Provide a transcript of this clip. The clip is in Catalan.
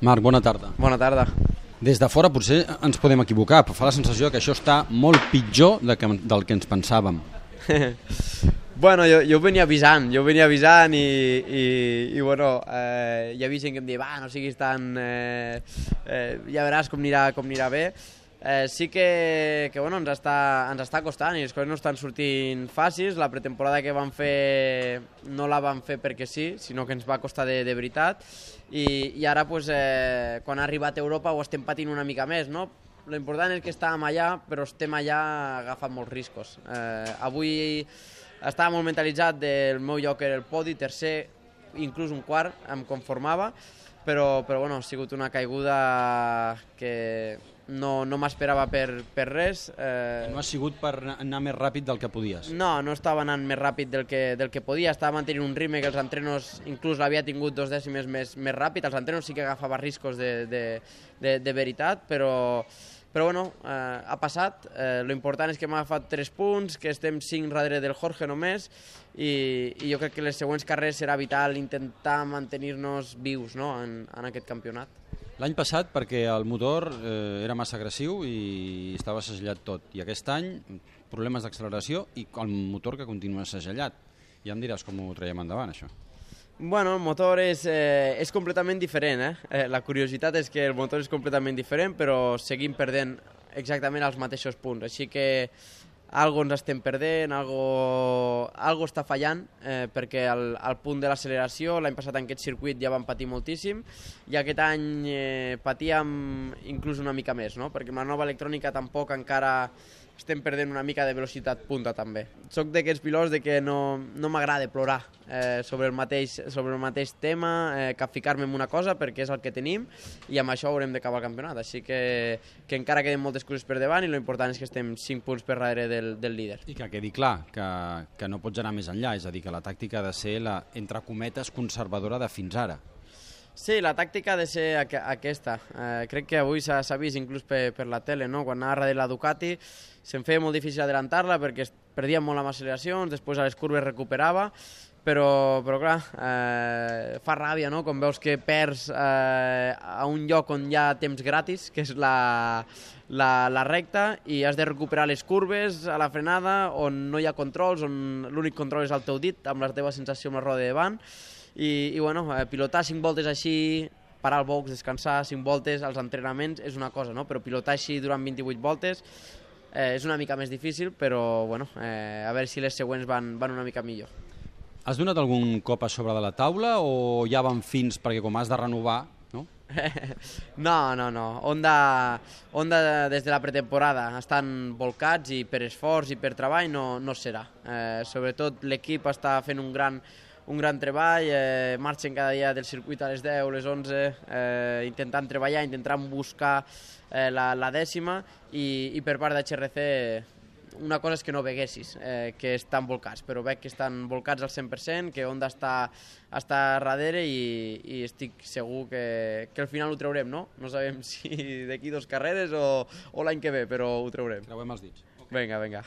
Marc, bona tarda. Bona tarda. Des de fora potser ens podem equivocar, però fa la sensació que això està molt pitjor de que, del que ens pensàvem. bueno, jo, jo ho venia avisant, jo ho venia avisant i, i, i bueno, eh, hi havia gent que em deia, va, no siguis tan... Eh, eh, ja veràs com anirà, com anirà bé. Eh, sí que, que bueno, ens, està, ens està costant i les coses no estan sortint fàcils. La pretemporada que vam fer no la vam fer perquè sí, sinó que ens va costar de, de veritat. I, i ara, pues, eh, quan ha arribat a Europa, ho estem patint una mica més, no? Lo important és que estàvem allà, però estem allà agafant molts riscos. Eh, avui estava molt mentalitzat del meu lloc era el podi, tercer, inclús un quart, em conformava, però, però bueno, ha sigut una caiguda que no, no m'esperava per, per res. Eh... No ha sigut per anar més ràpid del que podies? No, no estava anant més ràpid del que, del que podia, estava mantenint un ritme que els entrenos inclús l'havia tingut dos dècimes més, més ràpid, els entrenos sí que agafava riscos de, de, de, de veritat, però, però bueno, eh, ha passat. Eh, lo important és que m'ha agafat 3 punts, que estem 5 darrere del Jorge només, i, i jo crec que les següents carreres serà vital intentar mantenir-nos vius no? en, en aquest campionat. L'any passat perquè el motor eh, era massa agressiu i estava segellat tot. I aquest any, problemes d'acceleració i el motor que continua segellat. Ja em diràs com ho traiem endavant, això. Bueno, el motor és, eh, és completament diferent. Eh? Eh, la curiositat és que el motor és completament diferent, però seguim perdent exactament els mateixos punts. Així que algo ens estem perdent, algo, algo està fallant, eh, perquè al, al punt de l'acceleració, l'any passat en aquest circuit ja vam patir moltíssim, i aquest any eh, patíem inclús una mica més, no? perquè amb la nova electrònica tampoc encara estem perdent una mica de velocitat punta també. Soc d'aquests pilots de que no, no m'agrada plorar eh, sobre, el mateix, sobre el mateix tema, eh, capficar-me en una cosa perquè és el que tenim i amb això haurem d'acabar el campionat. Així que, que encara queden moltes coses per davant i l'important és que estem 5 punts per darrere del, del líder. I que quedi clar que, que no pots anar més enllà, és a dir, que la tàctica ha de ser la, entre cometes, conservadora de fins ara. Sí, la tàctica ha de ser aqu aquesta. Eh, crec que avui s'ha vist inclús per, per la tele, no? quan anava darrere la Ducati se'm feia molt difícil adelantar-la perquè perdia molt amb acceleracions, després a les curves recuperava, però, però clar, eh, fa ràbia no? quan veus que perds eh, a un lloc on hi ha temps gratis, que és la, la, la recta, i has de recuperar les curves a la frenada, on no hi ha controls, on l'únic control és el teu dit, amb la teva sensació amb la roda de davant, i, i bueno, eh, pilotar 5 voltes així, parar el box, descansar 5 voltes, als entrenaments és una cosa, no? però pilotar així durant 28 voltes eh, és una mica més difícil, però bueno, eh, a veure si les següents van, van una mica millor. Has donat algun cop a sobre de la taula o ja van fins perquè com has de renovar no? no, no, no. Honda, Honda des de la pretemporada estan volcats i per esforç i per treball no, no serà. Eh, sobretot l'equip està fent un gran, un gran treball, eh, marxen cada dia del circuit a les 10, les 11, eh, intentant treballar, intentant buscar eh, la, la dècima i, i per part de HRC una cosa és que no veguessis, eh, que estan volcats, però veig que estan volcats al 100%, que Honda està, està darrere i, i estic segur que, que al final ho traurem, no? No sabem si d'aquí dos carreres o, o l'any que ve, però ho traurem. Creuem els dits. Okay. Vinga, vinga.